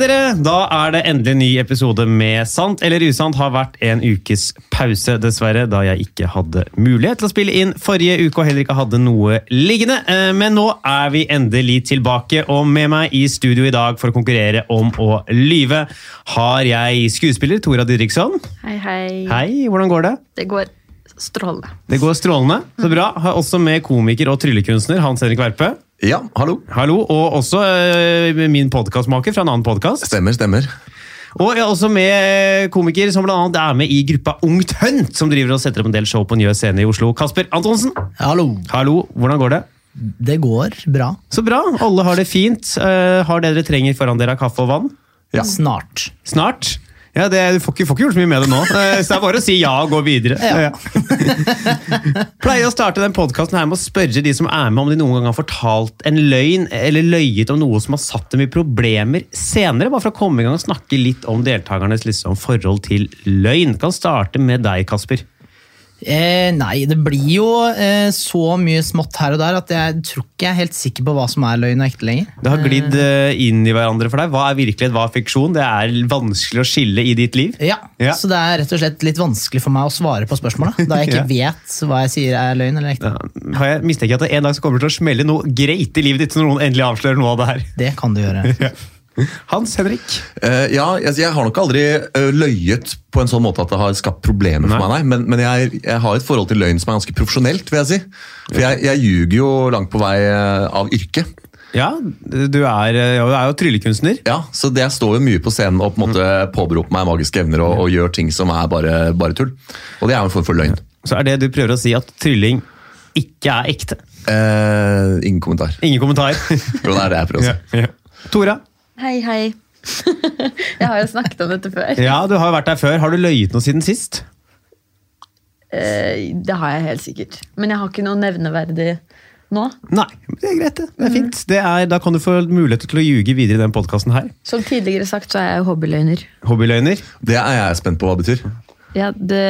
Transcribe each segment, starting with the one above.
Dere! Da er det endelig en ny episode med Sant eller usant. Har vært en ukes pause, dessverre, da jeg ikke hadde mulighet til å spille inn forrige uke og heller ikke hadde noe liggende. Eh, Men nå er vi endelig tilbake, og med meg i studio i dag for å konkurrere om å lyve har jeg skuespiller Tora Didriksson. Hei, hei. Hei, hvordan går det? Det går strålende. Det går strålende. Så bra. Har også med komiker og tryllekunstner Hans Henrik Verpe. Ja, hallo. Hallo, og også eh, min podkastmaker fra en annen podkast. Stemmer, stemmer. Og jeg er også med komiker som blant annet er med i gruppa Ungt Hønt, som driver og setter opp en del show på Njø scene i Oslo. Kasper Antonsen, Hallo. hallo, hvordan går det? Det går bra. Så bra, alle har det fint. Eh, har det dere trenger foran dere av kaffe og vann? Ja. Snart. Snart? Ja, det, Du får ikke, får ikke gjort så mye med det nå, eh, så det er bare å si ja og gå videre. Ja. Pleier å starte den podkasten med å spørre de som er med, om de noen gang har fortalt en løgn eller løyet om noe som har satt dem i problemer senere. Bare for å komme i gang og snakke litt om deltakernes liksom, forhold til løgn. Kan starte med deg, Kasper. Eh, nei, det blir jo eh, så mye smått her og der at jeg tror ikke jeg er helt sikker på hva som er løgn og ekte lenger. Det har glidd eh, inn i hverandre for deg. Hva er virkelighet, hva er fiksjon? Det er vanskelig å skille i ditt liv. Ja, Ja. Så det er rett og slett litt vanskelig for meg å svare på spørsmålet, da jeg ikke vet hva jeg sier er løgn eller ekte. Ja, har jeg mistenker at det en dag så kommer det til å smelle noe greit i livet ditt, så noen endelig avslører noe av det her. Det kan du gjøre. Hans Henrik? Uh, ja, jeg, jeg har nok aldri uh, løyet på en sånn måte at det har skapt problemer for Nei. meg, nei. Men, men jeg, jeg har et forhold til løgn som er ganske profesjonelt, vil jeg si. For jeg, jeg ljuger jo langt på vei uh, av yrke. Ja, du er, ja, du er jo tryllekunstner. Ja, Så det jeg står jo mye på scenen og på en måte påberoper meg magiske evner og, og gjør ting som er bare, bare tull. Og det er jo en form for løgn. Så er det du prøver å si at trylling ikke er ekte. Eh, ingen kommentar. Ingen kommentar. Jo, det er det jeg prøver å si. Ja. Tora? Hei, hei. jeg har jo snakket om dette før. Ja, du har jo vært der før. Har du løyet noe siden sist? Eh, det har jeg helt sikkert. Men jeg har ikke noe nevneverdig nå. Nei, det er greit. Det Det er fint. Det er, da kan du få mulighet til å ljuge videre i den podkasten her. Som tidligere sagt, så er jeg hobbyløgner. Hobbyløgner. Det er jeg spent på hva det betyr. Ja, det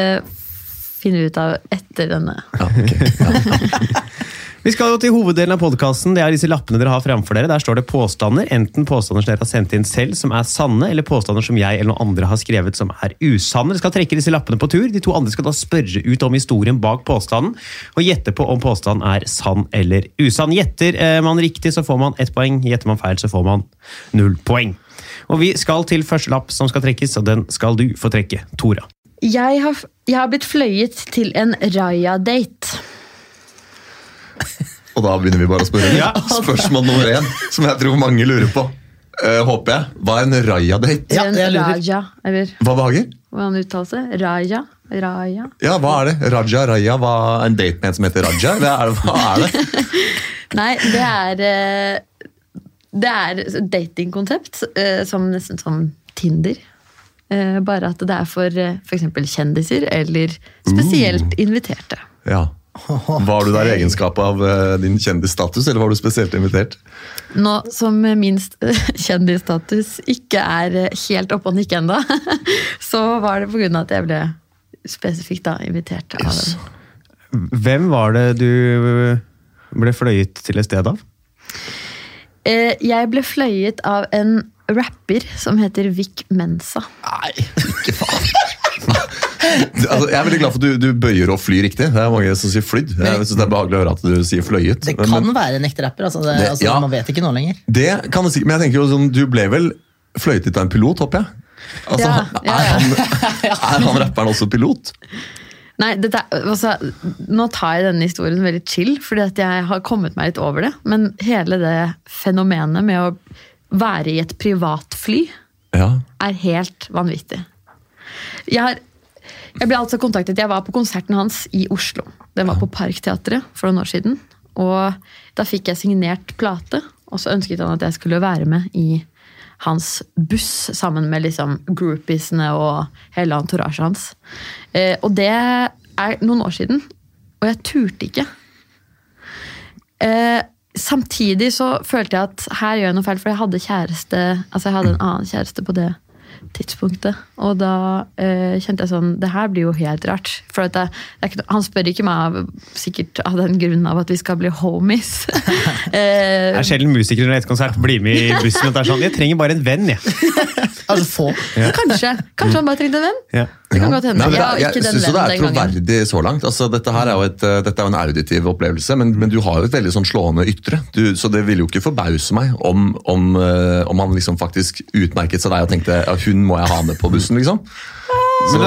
finner vi ut av etter denne. Ja, ok. Vi skal jo til hoveddelen av podkasten. Det er disse lappene dere har framfor dere. Der står det påstander. Enten påstander som dere har sendt inn selv, som er sanne, eller påstander som jeg eller noen andre har skrevet som er usanne. Dere skal trekke disse lappene på tur. De to andre skal da spørre ut om historien bak påstanden, og gjette på om påstanden er sann eller usann. Gjetter eh, man riktig, så får man ett poeng. Gjetter man feil, så får man null poeng. Og vi skal til første lapp som skal trekkes, og den skal du få trekke. Tora. Jeg har, jeg har blitt fløyet til en Raja-date. Og da begynner vi bare å spørre. Ja. Spørsmål nummer én, som jeg tror mange lurer på. Uh, håper jeg. Hva er en Raja-date? Ja, en jeg lurer. Raja, eller Hva behager? hvordan uttales det? Raja? Raja? Ja, hva er det? Raja, Raja, hva er en date med en som heter Raja? Hva er det? Hva er det? Nei, det er eh, Det er datingkonsept eh, som nesten som Tinder. Eh, Bare at det er for f.eks. kjendiser eller spesielt inviterte. Ja. Var du der i egenskap av eh, din kjendisstatus, eller var du spesielt invitert? Nå som min kjendisstatus ikke er eh, helt oppe og nikke ennå, så var det pga. at jeg ble spesifikt da invitert av Yes. dem. Hvem var det du ble fløyet til et sted av? Eh, Jeg ble fløyet av en rapper som heter Vic Mensa. Nei, ikke faen. Altså, jeg er veldig glad for at du, du bøyer og flyr riktig. Det er mange som sier flydd. Jeg synes det er behagelig å høre at du sier fløyet. Det Men- kan være en ekte rapper. Altså det, Det- altså, ja. Man vet ikke nå lenger. Det kan du si, men jeg tenker jo sånn, du ble vel fløytet av en pilot, håper jeg? Altså, Ja, ja, Er, han, er han rapperen også pilot? Nei, dette, er- altså, Nå tar jeg denne historien veldig chill, fordi at jeg har kommet meg litt over det. Men hele det fenomenet med å være i et privatfly Ja. er helt vanvittig. Jeg, har, jeg ble altså kontaktet, jeg var på konserten hans i Oslo. Den var på Parkteatret for noen år siden. Og da fikk jeg signert plate, og så ønsket han at jeg skulle være med i hans buss sammen med liksom groupiesene og hele entourasjen hans. Eh, og det er noen år siden, og jeg turte ikke. Eh, samtidig så følte jeg at her gjør jeg noe feil, for jeg hadde kjæreste Altså jeg hadde en annen kjæreste på det tidspunktet. Og da eh, kjente jeg sånn Det her blir jo helt rart. For at det, det ikke, han spør ikke meg av, sikkert av den grunn av at vi skal bli homies. eh, Det er sjelden musikere under et konsert blir med i bussen. og det er sånn, Jeg trenger bare en venn, jeg. Altså, få. kanskje. Kanskje han bare trengte en venn? Ja. Det kan godt hende. Nei, Jeg jeg den synes det er troverdig så langt. Altså, dette her er jo et, eh, dette er en auditiv opplevelse, men, men du har jo et veldig sånn slående ytre. Du, så det ville jo ikke forbause meg om, om, eh, om han liksom faktisk utmerket seg deg og tenkte ja, hun må jeg ha med på bussen, liksom. Så,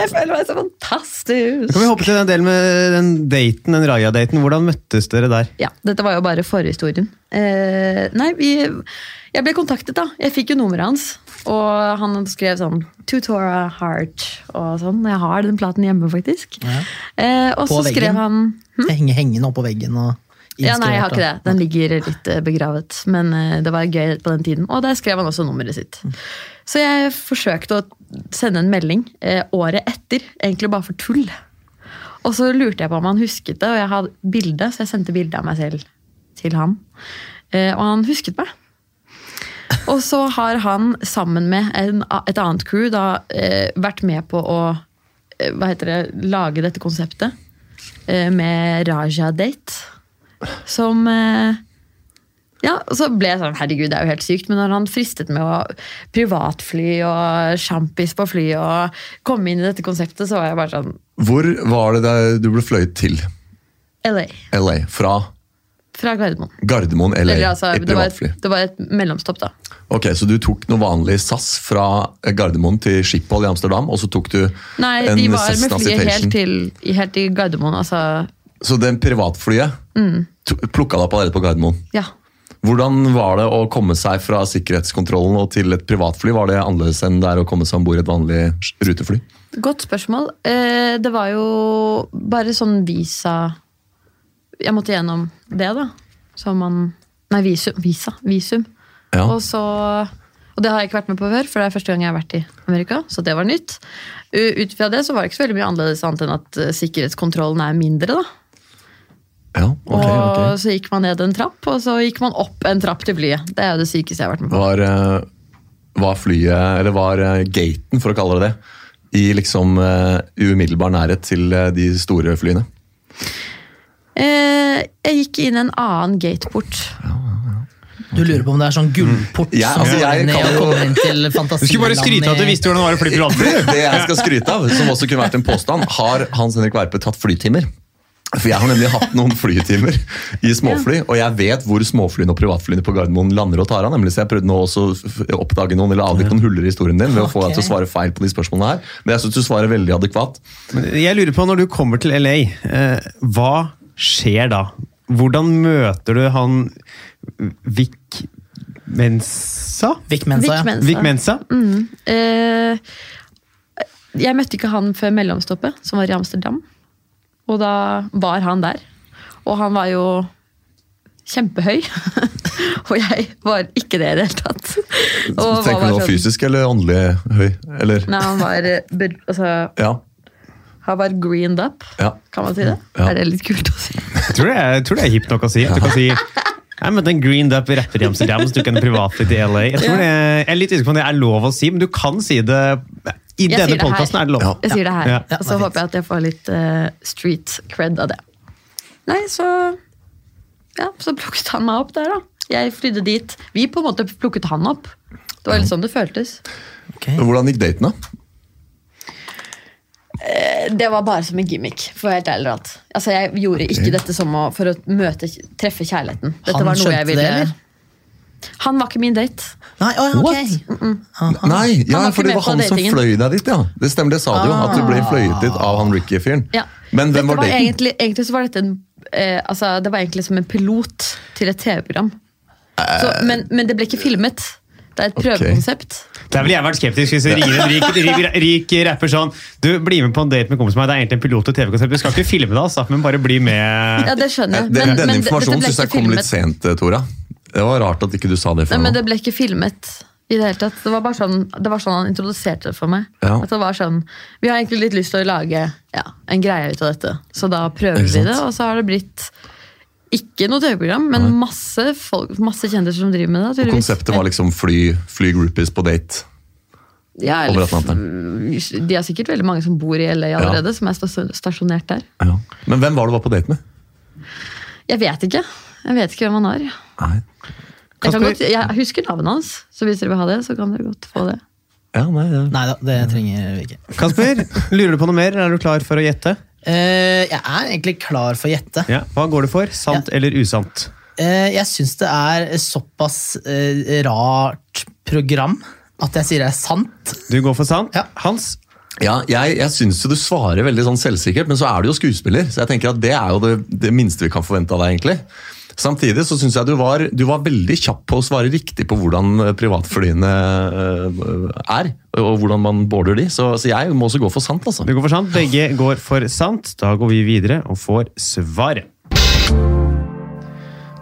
Jeg føler meg så fantastisk. Kan vi hoppe til den delen med den daten, den Raja-daten? Hvordan møttes dere der? Ja, dette var jo bare forhistorien. Eh, nei, vi, jeg ble kontaktet, da. Jeg fikk jo nummeret hans. Og han skrev sånn Tutora Heart og sånn. Jeg har den platen hjemme, faktisk. Eh, og På så skrev veggen? hm? Henge, henge den opp på veggen og Ja, nei, jeg har ikke det. Den ligger litt eh, begravet. Men eh, det var gøy på den tiden. Og der skrev han også nummeret sitt. Så jeg forsøkte å sende en melding eh, året etter, egentlig bare for tull. Og så lurte jeg på om han husket det, og jeg hadde bilde, så jeg sendte bilde av meg selv til han. Og han husket meg. Og så har han sammen med en, et annet crew da eh, vært med på å eh, hva heter det, lage dette konseptet eh, med Raja Date. Som eh, Ja, og så ble jeg sånn Herregud, det er jo helt sykt. Men når han fristet med å privatfly og sjampis på fly og komme inn i dette konseptet, så var jeg bare sånn hvor var det du ble fløyet til? LA. LA? Fra Fra Gardermoen. Gardermoen, LA? Eller, altså, et det, var et, privatfly? det var et mellomstopp, da. Ok, Så du tok noe vanlig SAS fra Gardermoen til Schiphol i Amsterdam, og så tok du Nei, en de var med flyet helt til, helt til Gardermoen. Altså, Så den privatflyet Mm. plukka deg opp allerede på Gardermoen? ja. Hvordan var det å komme seg fra sikkerhetskontrollen og til et privatfly? Var det annerledes enn det er å komme seg om bord i et vanlig rutefly? Godt spørsmål. Eh, det var jo bare sånn visa Jeg måtte gjennom det, da. Som man Nei, visum. Visa. Visum. Ja. Og så Og det har jeg ikke vært med på før, for det er første gang jeg har vært i Amerika. Så det var nytt. Ut fra det så var det ikke så veldig mye annerledes annet enn at eh, sikkerhetskontrollen er mindre, da. Ja, okay, og ok. så gikk man ned en trapp, og så gikk man opp en trapp til flyet. Det er jo det sykeste jeg har vært med på. Var, eh, var flyet, eller var eh, gaten, for å kalle det det, i liksom uh, umiddelbar nærhet til de store flyene? Eh, jeg gikk inn en annen gateport. Du lurer på om det er sånn gullport Ja, som altså, går ned og kommer inn til Du skulle bare skryte av at du visste hvordan det var å fly privatfly. Det jeg skal skryte av, som også kunne vært en påstand, har Hans Henrik Verpe tatt flytimer? For jeg har nemlig hatt noen flytimer i småfly, og jeg vet hvor småflyene og privatflyene på Gardermoen lander og tar av. nemlig, Så jeg prøvde nå også å oppdage noen eller avdekke noen huller i historien din ved å få deg til å svare feil på de spørsmålene her. Men jeg syns du svarer veldig adekvat. Men Jeg lurer på, når du kommer til LA, eh, hva skjer da? Hvordan møter du han Vik Mensa? Vik Mensa, ja. Vik Mensa. Mensa? Eh, jeg møtte ikke han før mellomstoppet, som var i Amsterdam. Og da var han der. Og han var jo kjempehøy. og jeg var ikke det i det hele tatt. Og var Tenker du nå sånn- fysisk eller åndelig høy? Eller? Nei, han var, eh, altså, Ja. han var greened up. ja. Kan man si det? Ja. Er det litt kult å si? Jeg tror det er, jeg tror det er hipt nok å si. At du kan si jeg møtte en greened up rapper i Amsterdam som tok en privatfly i LA. Jeg, tror det, jeg er litt usikker på om det er lov å si, men du kan si det. I Jeg denne podkasten er det lov. Ja. Jeg sier det her. Ja. og så er håper jeg at jeg får litt uh, street cred av det. Nei, så Ja, så plukket han meg opp der, da. Jeg flydde dit. Vi på en måte plukket han opp. Det var litt sånn det føltes. Okay. Hvordan gikk daten, da? Eh, Det var bare som en gimmick. for helt ærlig råd. Altså, Jeg gjorde ikke dette som å, for å møte, treffe kjærligheten. Dette Han var noe jeg ville det, eller? Han var ikke min date. Nei, å, mm -mm. Nei, ja, for det var han som fløy deg dit, ja. Det stemmer, det sa du jo. At du ble fløyet dit av han Ricky-fyren. Ja. Men hvem var, var daten? egentlig, egentlig så var dette en eh, altså, Det var egentlig som en pilot til et TV-program. Eh. men, men det ble ikke filmet. Det er et prøvekonsept. Der ville jeg vært skeptisk hvis det ringer en rik, rik, rik rapper sånn Du, bli med på en date med kompisen min. Det er egentlig en pilot til TV-konsept. Du skal ikke filme det, altså, men bare bli med. Ja, det skjønner jeg. Den, Men- denne men informasjonen syns jeg kom litt sent, eh, Tora. Det var rart at ikke du sa det Nei, men det ble ikke filmet i det hele tatt. Det var bare sånn, det var sånn han introduserte det for meg. Ja. At det var sånn, Vi har egentlig litt lyst til å lage ja, en greie ut av dette, så da prøver vi det. Og så har det blitt Ikke noe TV-program, men masse, folk, masse kjendiser som driver med det. Og konseptet var liksom fly, fly groupies på date. ja, eller, De har sikkert veldig mange som bor i LA allerede, som er stasjonert der. Ja. Men hvem var det du var på date med? Jeg vet ikke. Jeg vet ikke hvem han er. Nei. Jeg, kan godt, jeg husker navnet hans, så hvis dere vil ha det, så kan dere godt få det. Ja, nei, ja. Nei da, det trenger vi ikke. Kasper, lurer du på noe mer? Er du klar for å gjette? Uh, jeg er egentlig klar for å gjette. Ja. Hva går det for? Sant eller usant? Uh, jeg syns det er såpass uh, rart program at jeg sier det er sant. Du går for sant. Ja. Hans? Ja, jeg, jeg syns du svarer veldig sånn selvsikkert, men så er du jo skuespiller. Så jeg tenker at det er jo det, det minste vi kan forvente av deg, egentlig. Samtidig så syns jeg du var, du var veldig kjapp på å svare riktig på hvordan eh, privatflyene eh, er, og hvordan man boarder de. Så, så jeg må også gå for sant, altså. Du går for sant. Begge går for sant. Da går vi videre og får svaret.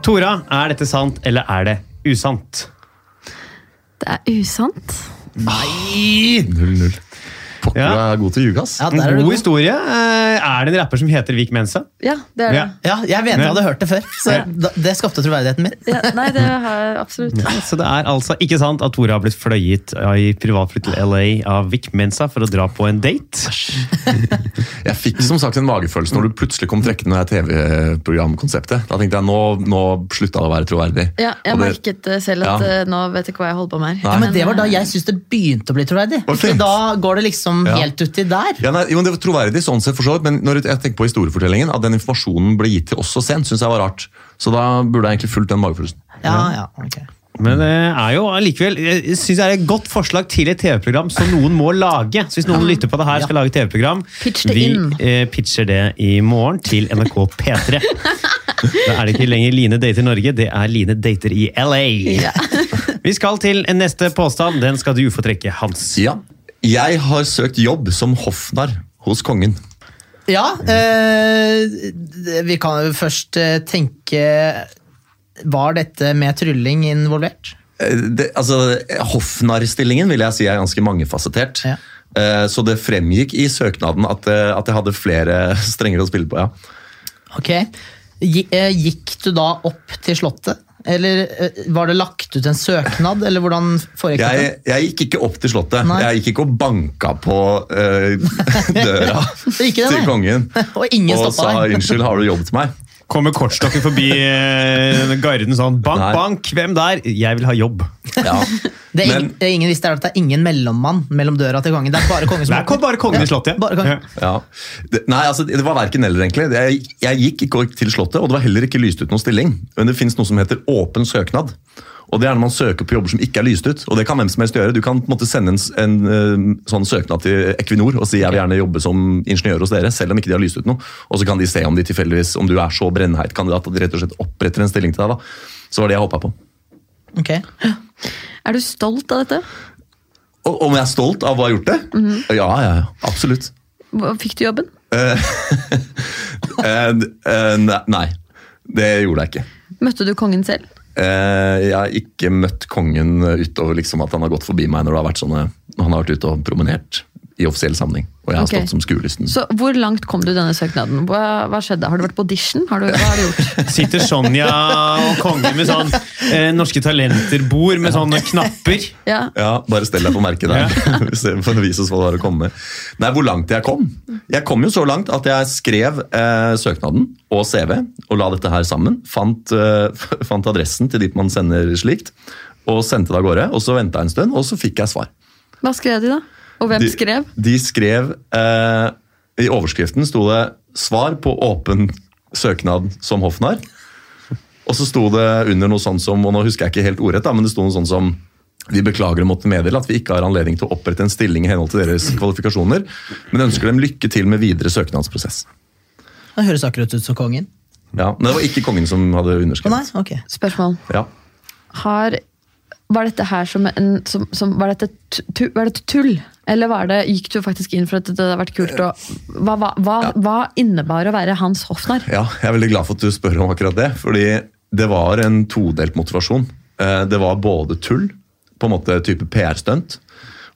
Tora, er dette sant, eller er det usant? Det er usant. Nei! 0-0. Pokker, Ja. du er god til å ljuge, ass. Ja, En der er god god. historie. Eh, Er det en rapper som heter Vik Mensa? Ja, det er det. Ja. Ja, jeg mente jeg hadde hørt det før, så det skapte troverdigheten min. Ja, nei, det har jeg absolutt. Så det er altså ikke sant at Tore har blitt fløyet i privatfly til LA av Vik Mensa for å dra på en date. Jeg fikk som sagt en magefølelse når du plutselig kom trekkende med TV-programkonseptet. Da tenkte jeg nå, nå slutta det å være troverdig. Ja, jeg det- merket eh, selv at Ja. eh, nå vet jeg ikke hva jeg holder på med her. Ja, men det var da jeg syntes det begynte å bli troverdig. Da går det liksom Ja. helt uti der. Ja, nei, jo, men det var troverdig, sånn sett for så vidt, men når jeg tenker på historiefortellingen, at den informasjonen ble gitt til oss så sent, syns jeg var rart. Så da burde jeg egentlig fulgt den magefølelsen. Ja, ja, ok. Men det er jo allikevel Jeg synes det er et godt forslag til et TV-program som noen må lage. Så hvis noen lytter på det her, skal lage TV-program, Pitch det vi inn. eh, pitcher det i morgen til NRK P3. Da er det ikke lenger Line dater Norge, det er Line dater i LA. Ja. Vi skal til en neste påstand. Den skal du få trekke, Hans. Ja. Jeg har søkt jobb som hoffnarr hos kongen. Ja, eh, vi kan jo først eh, tenke Var dette med trylling involvert? Eh, Det, altså, Hoffnarrstillingen vil jeg si er ganske mangefasettert. Ja. Eh, Så det fremgikk i søknaden at, eh, at jeg hadde flere strenger å spille på. ja. Ok. Gi- Gikk du da opp til Slottet? Eller eh, var det lagt ut en søknad, eller hvordan foregikk det? jeg gikk ikke opp til Slottet. Nei. Jeg gikk ikke og banka på uh, døra Det til kongen Og ingen og sa. 'unnskyld, har du jobb til meg'? Kommer kortstokken forbi eh, garden sånn Bank, Nei. bank, hvem der? Jeg vil ha jobb. Ja. Det, er ingen, det ingen visste er at det er ingen mellommann mellom døra til kongen. Det er bare kongen som Det er bare kongen i slottet. Bare kongen. Ja. Det, nei, altså, det var verken eller, egentlig. Jeg, jeg gikk ikke til Slottet, og det var heller ikke lyst ut noen stilling. Men det finnes noe som heter åpen søknad. Og Det er når man søker på jobber som ikke er lyst ut. og Det kan hvem som helst gjøre. Du kan på en måte sende en, en eh, sånn søknad til Equinor og si jeg vil gjerne jobbe som ingeniør hos dere, selv om ikke de har lyst ut noe. Og så kan de se om de tilfeldigvis, om du er så brennheit kandidat at de rett og slett oppretter en stilling til deg. da. Så var det jeg håpa på. Ok. Er du stolt av dette? Og om jeg er stolt av å ha gjort det? Ja, ja, ja, absolutt. Hva- Fikk du jobben? Eh, eh, nei, det gjorde jeg ikke. Møtte du kongen selv? Eh, jeg har ikke møtt kongen utover liksom at han har gått forbi meg når, det har vært sånne, han har vært ute og promenert i offisiell sammenheng. Og jeg har okay. stått som skuelisten. Så Hvor langt kom du i denne søknaden? Hva, hva skjedde? Har du vært på audition? Har du, hva har du gjort? Sitter Sonja og kongen med sånn eh, Norske Talenter-bord med sånne knapper. Ja. Ja, Bare stell deg på merket der. Ja. For å vise oss hva du har å komme med. Nei, Hvor langt jeg kom? Jeg kom jo så langt at jeg skrev eh, søknaden og CV og la dette her sammen. Fant, eh, fant adressen til dit man sender slikt, og sendte det av gårde. og Så venta jeg en stund, og så fikk jeg svar. Hva skrev de, da? Og hvem De- skrev? De skrev eh, I overskriften sto det 'Svar på åpen søknad som hoffnarr'. Og så sto det under noe sånt som og nå husker jeg ikke helt ordrett, da, men det sto noe sånt som vi beklager å måtte meddele at vi ikke har anledning til å opprette en stilling i henhold til deres kvalifikasjoner, men ønsker dem lykke til med videre søknadsprosess. Det høres akkurat ut som kongen. Ja, Men det var ikke kongen som hadde underskrevet. nei, ok. Spørsmål. Ja. Har, var dette her som en som, som, var, dette tu, var dette tull? Eller var det, gikk du faktisk inn for at det hadde vært kult? Og, hva, hva, hva, hva innebar å være hans Hofnar? Ja, jeg er veldig glad for at du spør om akkurat det. Fordi det var en todelt motivasjon. Eh, Det var både tull, på en måte type PR-stunt.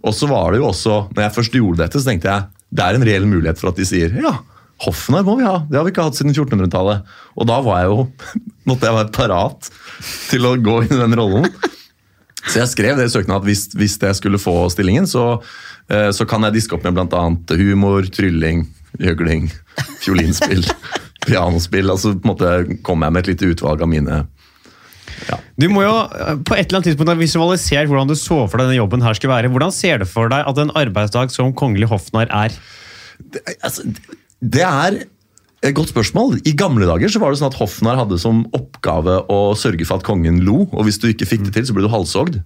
Og så var det jo også, når jeg først gjorde dette, så tenkte jeg det er en reell mulighet for at de sier ja, Hoffner må vi ha, det har vi ikke hatt siden 1400-tallet. Og da var jeg jo, måtte jeg være parat til å gå inn i den rollen. Så jeg skrev det i søknaden at hvis, hvis jeg skulle få stillingen, så, eh, så kan jeg diske opp med bl.a. humor, trylling, gjøgling, fiolinspill, pianospill. altså på en måte kom jeg med et lite utvalg av mine Du må jo eh, på et eller annet tidspunkt ha visualisert hvordan du så for deg denne jobben her skulle være. Hvordan ser du for deg at en arbeidsdag som kongelig hoffnarr er? altså, Det er godt spørsmål. I gamle dager så var det sånn at hoffnarr hadde som oppgave å sørge for at kongen lo, og hvis du ikke fikk det til, så ble du halshogd.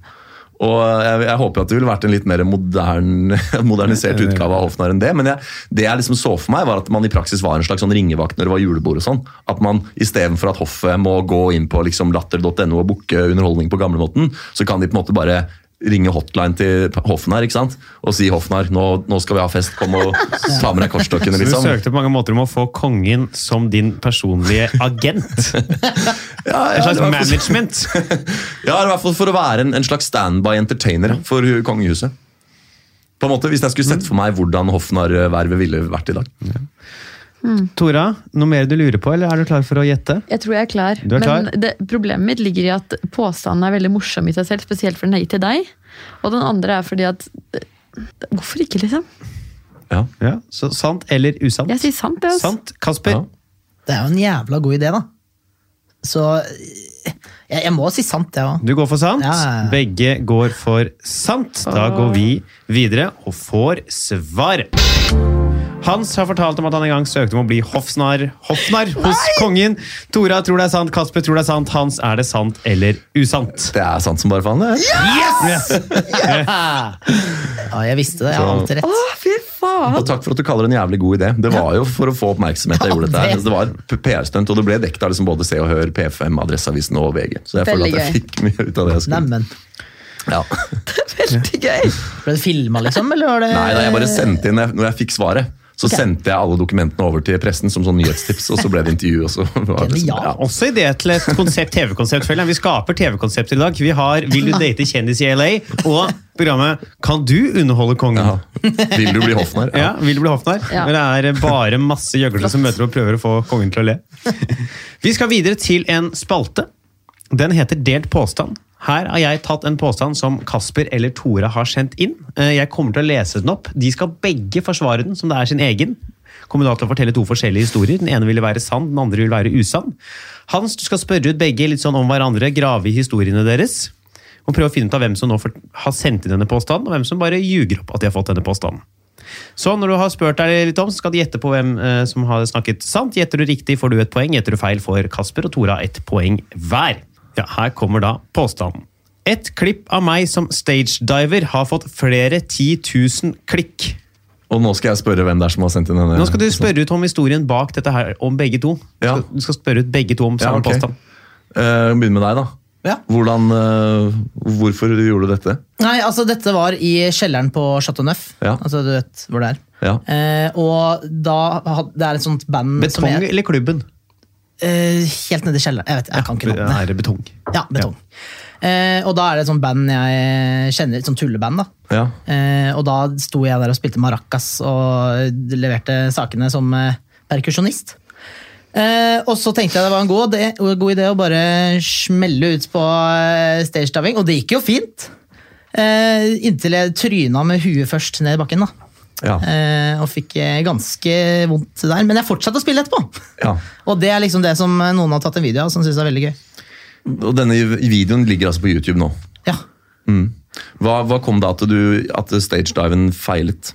Og jeg, jeg håper at det ville vært en litt mer modern, modernisert utgave av hoffnarr enn det. Men jeg, det jeg liksom så for meg, var at man i praksis var en slags sånn ringevakt når det var julebord. og sånn. At man istedenfor at hoffet må gå inn på liksom latter.no og booke underholdning på gamlemåten, så kan de på en måte bare ringe hotline til Hoffnarr ikke sant? og si Hoffnarr, nå, nå skal vi ha fest, kom og ta med deg kortstokkene. Så du liksom. søkte på mange måter om å få kongen som din personlige agent? Ja, En slags management? Ja, i hvert fall for å være en, en slags standby entertainer for kongehuset. På en måte, Hvis jeg skulle sett for meg hvordan hoffnarrvervet ville vært i dag. Tora, noe mer du lurer på, eller er du klar for å gjette? Jeg tror jeg er klar. Du er klar? Det, problemet mitt ligger i at påstanden er veldig morsom i seg selv, spesielt for den er gitt til deg. Og den andre er fordi at Hvorfor ikke, liksom? Ja. Ja, så Sant eller usant? Jeg sier sant. det, Altså. Sant. Kasper? Ja. Det er jo en jævla god idé, da. Så jeg, jeg må si sant, jeg òg. Du går for sant. Ja, ja, ja. Begge går for sant. Da går vi videre og får svaret. Hans har fortalt om at han en gang søkte om å bli hoffsnarr hoffnar hos kongen. Tora tror det er sant, Kasper tror det er sant. Hans, er det sant eller usant? Det er sant som bare faen. det. Ja, jeg visste det. Jeg har alltid rett. Å, fy faen! Og takk for at du kaller det en jævlig god idé. Det var jo for å få oppmerksomhet. jeg gjorde dette her. det- Det var PR-stunt, og det ble dekket av liksom både Se og Hør, P5, Adresseavisen og VG. Så jeg føler at jeg fikk mye ut av det jeg skulle. Neimen. Ja. Veldig gøy! Ble det filma, liksom? Eller var det Nei, nei, jeg bare sendte inn, når jeg fikk svaret, så okay. sendte jeg alle dokumentene over til pressen som sånn nyhetstips, og så ble det intervju. og så var det liksom, Genialt. ja. Også idé til et konsept, TV-konsept. Vi skaper TV-konsepter i dag. Vi har Vil du date kjendis i LA? Og programmet Kan du underholde kongen? Ja. Vil du bli hoffnarr? Ja, Vil du bli hoffnarr? Ja. Men det er bare masse gjøglere som møter og prøver å få kongen til å le. Vi skal videre til en spalte. Den heter Delt påstand. Her har jeg tatt en påstand som Kasper eller Tora har sendt inn. Eh, Jeg kommer til å lese den opp. De skal begge forsvare den som det er sin egen. Kommer da til å fortelle to forskjellige historier. Den ene ville være sann, den andre vil være usann. Hans, du skal spørre ut begge litt sånn om hverandre, grave i historiene deres. Og prøve å finne ut av hvem som nå har sendt inn denne påstanden, og hvem som bare ljuger opp at de har fått denne påstanden. Så når du har spurt deg litt om, så skal du gjette på hvem eh, som har snakket sant. Gjetter du riktig, får du et poeng. Gjetter du feil, får Kasper og Tora ett poeng hver. Ja, her kommer da påstanden. Et klipp av meg som stagediver har fått flere 10 000 klikk. Og nå skal jeg spørre hvem det er som har sendt inn denne. Nå skal du spørre ut om historien bak dette her, om begge to. Du Ja. skal, du skal spørre ut begge to om Ja, samme ok. påstand. Uh, Begynn med deg, da. Ja. Hvordan, uh, hvorfor gjorde du dette? Nei, altså Dette var i kjelleren på Chateau Neuf. Ja. Altså, du vet hvor det er. Ja. Uh, og da Det er et sånt band som Betong jeg, eller klubben? Eh, Helt nede i kjelleren. Jeg vet, jeg kan ikke navnet. Er det betong? Ja, betong. Eh, og da er det et sånt band jeg kjenner, et sånt tulleband. da. Ja. Eh, og da sto jeg der og spilte maracas og leverte sakene som eh, perkusjonist. Eh, og så tenkte jeg det var en god, god idé å bare smelle ut på eh, stagediving, og det gikk jo fint. Inntil jeg tryna med huet først ned i bakken. da. Ja. Eh, og fikk eh, ganske vondt der, men jeg fortsatte å spille etterpå. ja. Og det er liksom det som noen har tatt en video av, som syns er veldig gøy. Og denne videoen ligger altså på YouTube nå. Ja. Hva, hva kom da til du, at stagediven feilet?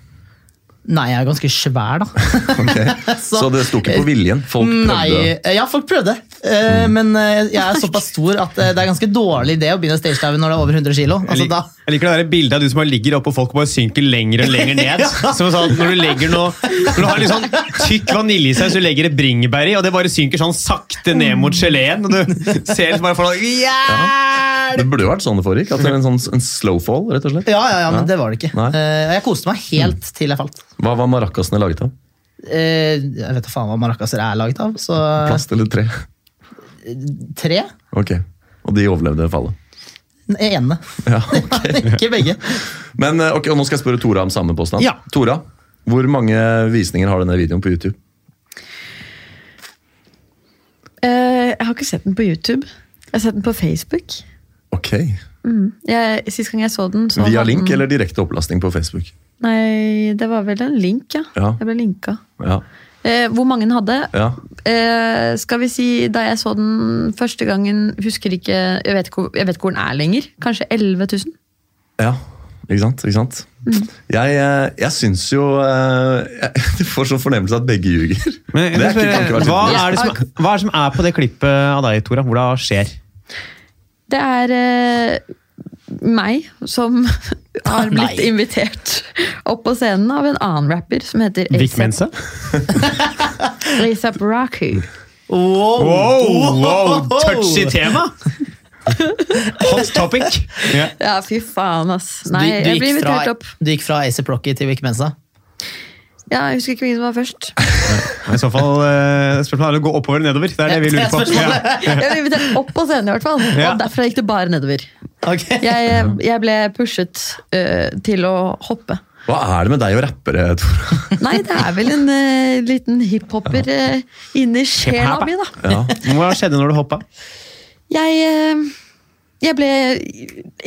Nei, jeg er ganske svær, da. okay. Så det sto ikke på viljen? Folk prøvde? Nei, eh, ja, folk prøvde. Mm. Men eh, jeg er såpass stor at eh, det er ganske dårlig idé å begynne å stagedive når det er over 100 kilo. Jeg Altså, lik- jeg liker det der bildet av du som bare ligger oppe og folk bare synker lenger og lenger ned. Som sånn, når du legger noe Når du har litt sånn tykk vaniljesaus og legger et bringebær i, og det bare synker sånn sakte ned mot geleen, og du ser liksom bare for deg Hjelp! det burde jo vært sånn det foregikk. Altså en, sånn, en slow fall, rett og slett. Ja, ja, ja men det var det ikke. Nei. Eh, jeg koste meg helt mm. til jeg falt. Hva var maracasene laget av? Eh, jeg vet da faen hva maracaser er laget av. Så... Plast eller tre? Tre. Ok, Og de overlevde fallet? ene. Ja, okay. ikke begge. Men eh, ok, og Nå skal jeg spørre Tora om samme påstand. Ja. Tora, Hvor mange visninger har denne videoen på YouTube? Uh, jeg har ikke sett den på YouTube. Jeg har sett den på Facebook. Ok. Jeg, sist gang jeg så den, så Via link den, eller direkte opplastning på Facebook? Nei, det var vel en link, ja. Ja. Jeg ble linka. Ja. Eh, hvor mange den hadde? ja. Eh, skal vi si, Da jeg så den første gangen, husker ikke Jeg vet ikke, jeg vet hvor den er lenger. Kanskje 11 000? Ja, ikke sant? Ikke sant? Jeg, eh, jeg syns jo eh, jeg, Du får sånn fornemmelse at begge ljuger. Men, er ikke- hva, er det som, hva er det som er på det klippet av deg, Tora? Hvor det skjer? Det er eh, meg som har blitt Nei. invitert opp på scenen av en annen rapper som heter Vic Mensa? A$AP Rocky. Wow! Wow, wow, touchy tema! Hot topic. Ja. Ja, fy faen, ass. Nei, du, du, jeg blir gikk fra, invitert opp. du gikk fra ASAP Rocky til Vic Mensa? Ja, jeg husker ikke hvem som var først. I så fall uh, spørsmålet er å gå oppover eller nedover. Det er det vi lurer på. Det Ja. Jeg ble invitert opp på scenen, i hvert fall. Ja. Og derfra gikk det bare nedover. Okay. Jeg, jeg ble pushet uh, til å hoppe. Hva er det med deg og rappere, Tora? Nei, det er vel en uh, liten hiphopper uh, inni sjela mi, da. Ja. Hva skjedde når du hoppa? Jeg, uh, jeg ble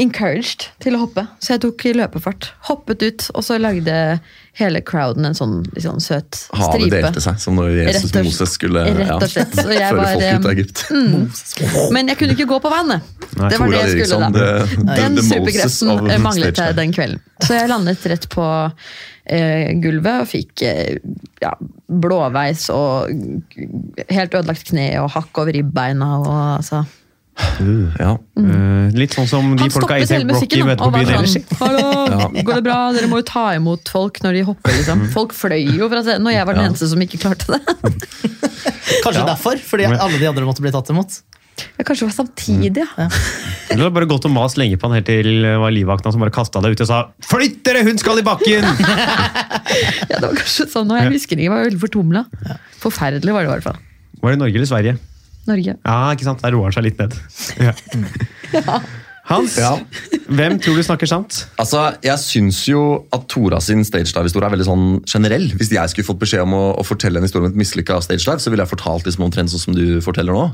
encouraged til å hoppe, så jeg tok løpefart. Hoppet ut, og så lagde hele crowden en sånn liksom, søt stripe. Havet delte seg, som når Jesus og- Moses skulle rett og slett. ja, føre var, folk ut av Egypt. Egypt. Men jeg kunne ikke gå på vannet. Nei, det var det jeg skulle, da. Den superkreften manglet jeg den kvelden. Så jeg landet rett på eh, gulvet og fikk eh, ja, blåveis og helt ødelagt kne og hakk over ribbeina. Og, altså. Ja. Eh, litt sånn som de folka i stoppet Rocky møter på byen ellers. Hallo, går det bra? Dere må jo ta imot folk når de hopper. liksom. Folk fløy jo fra scenen, og jeg var den Ja. eneste som ikke klarte det. Kanskje derfor, fordi alle de andre måtte bli tatt imot. Ja, Kanskje det var samtidig, ja. Du har bare gått og mast lenge på han helt til var livvakta som bare kasta deg ut og sa 'flytt dere, hun skal i bakken'! ja. Det var kanskje sånn, og jeg husker ikke, jeg var veldig fortumla. Forferdelig var det i hvert fall. Var det Norge eller Sverige? Norge. Ja, ikke sant? Der roer han seg litt ned. Ja. Hans, Ja. hvem tror du snakker sant? Altså, Jeg syns jo at Tora sin stagedive-historie er veldig sånn generell. Hvis jeg skulle fått beskjed om å, å fortelle en historie om et mislykka stagedive, så ville jeg fortalt liksom omtrent sånn som du forteller nå.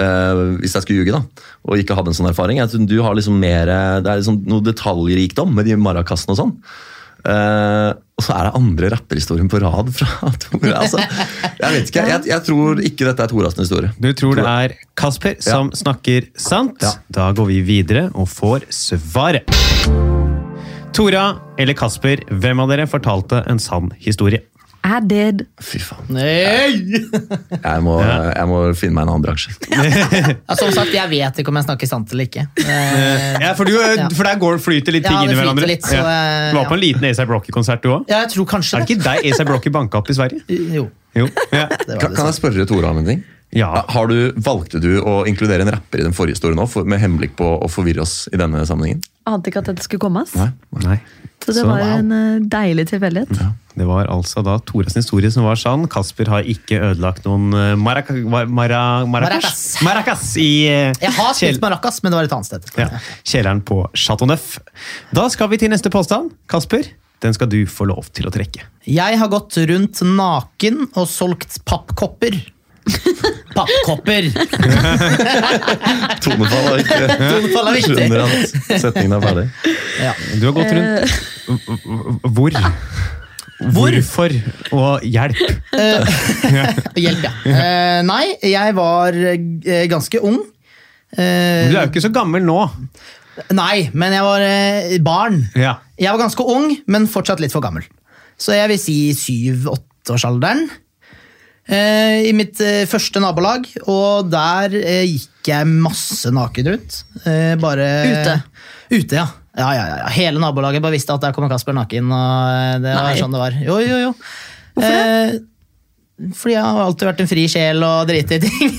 Uh, hvis jeg skulle ljuge, da. Og ikke hadde en sånn erfaring. Jeg tror du har liksom mer, Det er liksom noe detaljrikdom med de marakassene og sånn. Eh, og så er det andre rapperhistorien på rad fra Tora. Altså, jeg vet ikke, jeg, jeg tror ikke dette er Toras historie. Du tror det er Kasper som snakker sant? Ja. Da går vi videre og får svaret. Tora eller Kasper, hvem av dere fortalte en sann historie? I did. Fy faen. Nei! Jeg må, jeg må finne meg en annen bransje. Ja, som sagt, jeg vet ikke om jeg snakker sant eller ikke. Eh, Ja, For, du, for der går, flyter litt ting Ja, inn i hverandre. litt, så, Ja. eh, Du var på en liten ASAP Rocky-konsert, du òg? ja, jeg tror kanskje Er det ikke deg ASAP Rocky banka opp i Sverige? Jo, Jo. Ja. Kan, kan jeg spørre Tore om en ting? ja. Har du, valgte du å inkludere en rapper i den forrige historien nå, for, med henblikk på å forvirre oss i denne sammenhengen? Ante ikke at dette skulle komme. ass. Nei? Nei. Så det Så, var wow. en eh, deilig tilfeldighet. Det var altså da Toras historie som var sann. Kasper har ikke ødelagt noen eh, maraca, mara, mara, maracas. Maracas. maracas i eh, Jeg har kjel- spilt maracas, men det var et annet sted. ja, kjelleren på Chateau Neuf. Da skal vi til neste påstand. Kasper, den skal du få lov til å trekke. Jeg har gått rundt naken og solgt pappkopper. Pappkopper! Tonefall er ikke Tonefall er viktig. Skjønner at setningen er ferdig. Ja. Du har gått Eh. rundt Hvor? Hvorfor? Og hjelp. Hjelp, ja. Uh, nei, jeg var eh, ganske ung. Uh, Du er jo ikke så gammel nå. nei, men jeg var uh, barn. Ja. Jeg var ganske ung, men fortsatt litt for gammel. Så jeg vil si syv-åtteårsalderen. Eh, I mitt eh, første nabolag, og der eh, gikk jeg masse naken rundt. Eh, bare Ute? Ute, ja. Ja, ja, ja. Hele nabolaget bare visste at der kommer Kasper naken. Og eh, det var Nei. sånn det var. Jo, jo, jo. Hvorfor det? Fordi jeg har alltid vært en fri sjel og driti i ting.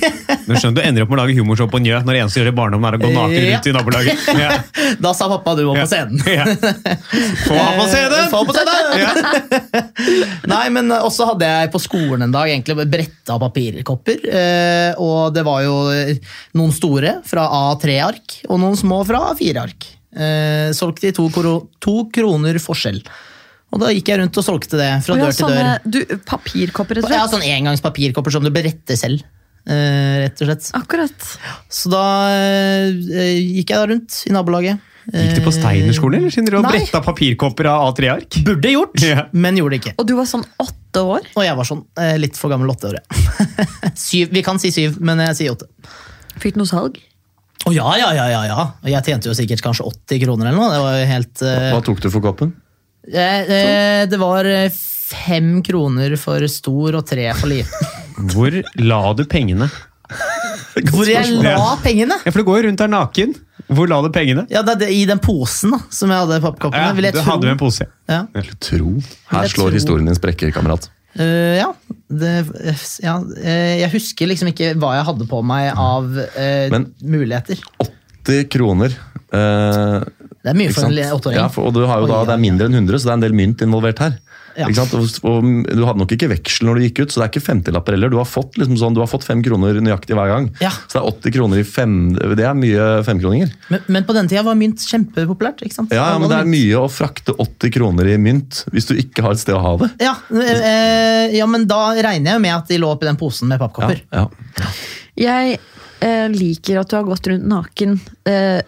Men skjønner du ender opp med å lage humorshow på Njø når det eneste du gjør i barndommen er å gå naken Ja. rundt i nabolaget. Ja. da sa pappa du må på scenen. Få på scenen! Få på scenen! Nei, men også hadde jeg på skolen en dag egentlig bretta papirkopper. eh, Og det var jo noen store fra A3-ark, og noen små fra A4-ark. Eh, Solgt i to, to kroner forskjell. Og da gikk jeg rundt og solgte det fra dør til dør. du, papirkopper, rett og slett? Ja, sånn engangspapirkopper som du beretter selv. eh, rett og slett. Akkurat. Så da eh, gikk jeg da rundt i nabolaget. Gikk du på Steinerskolen, eller siden dere bretta papirkopper av A3-ark? Burde gjort, yeah. men gjorde det ikke. Og du var sånn åtte år? Og jeg var sånn eh, litt for gammel åtte år. ja. syv. Vi kan si syv, men jeg sier åtte. Fikk du noe salg? Å ja, ja, ja, ja, ja. Jeg tjente jo sikkert kanskje 80 kroner eller noe. Det var jo helt Uh... Hva tok du for koppen? Eh, eh, Det var eh, fem kroner for stor og tre for liten. Hvor la du pengene? Hvor jeg la pengene? Ja, For du går jo rundt der naken. Hvor la du pengene? Ja, det det, I den posen da, som jeg hadde i pappkoppene. Ja, du tro. hadde jo en pose. Ja. Eller tro. Her slår tro. historien din sprekker, kamerat. Uh, ja, det, ja, jeg husker liksom ikke hva jeg hadde på meg av uh, Men- muligheter. 80 kroner. eh, Det er mye for en åtteåring. Ja, for, og du har jo da, det er mindre enn 100, så det er en del mynt involvert her. Ja. Ikke sant? Og, og Du hadde nok ikke veksel når du gikk ut, så det er ikke 50-lapper heller. Du har fått liksom sånn, du har fått fem kroner nøyaktig hver gang. Ja. Så det er 80 kroner i fem Det er mye femkroninger. Men, men på den tida var mynt kjempepopulært. ikke sant? Ja, ja, men det er mye å frakte 80 kroner i mynt hvis du ikke har et sted å ha det. Ja, øh, ja, men da regner jeg jo med at de lå oppi den posen med pappkopper. ja. Jeg øh, liker at du har gått rundt naken. Eh,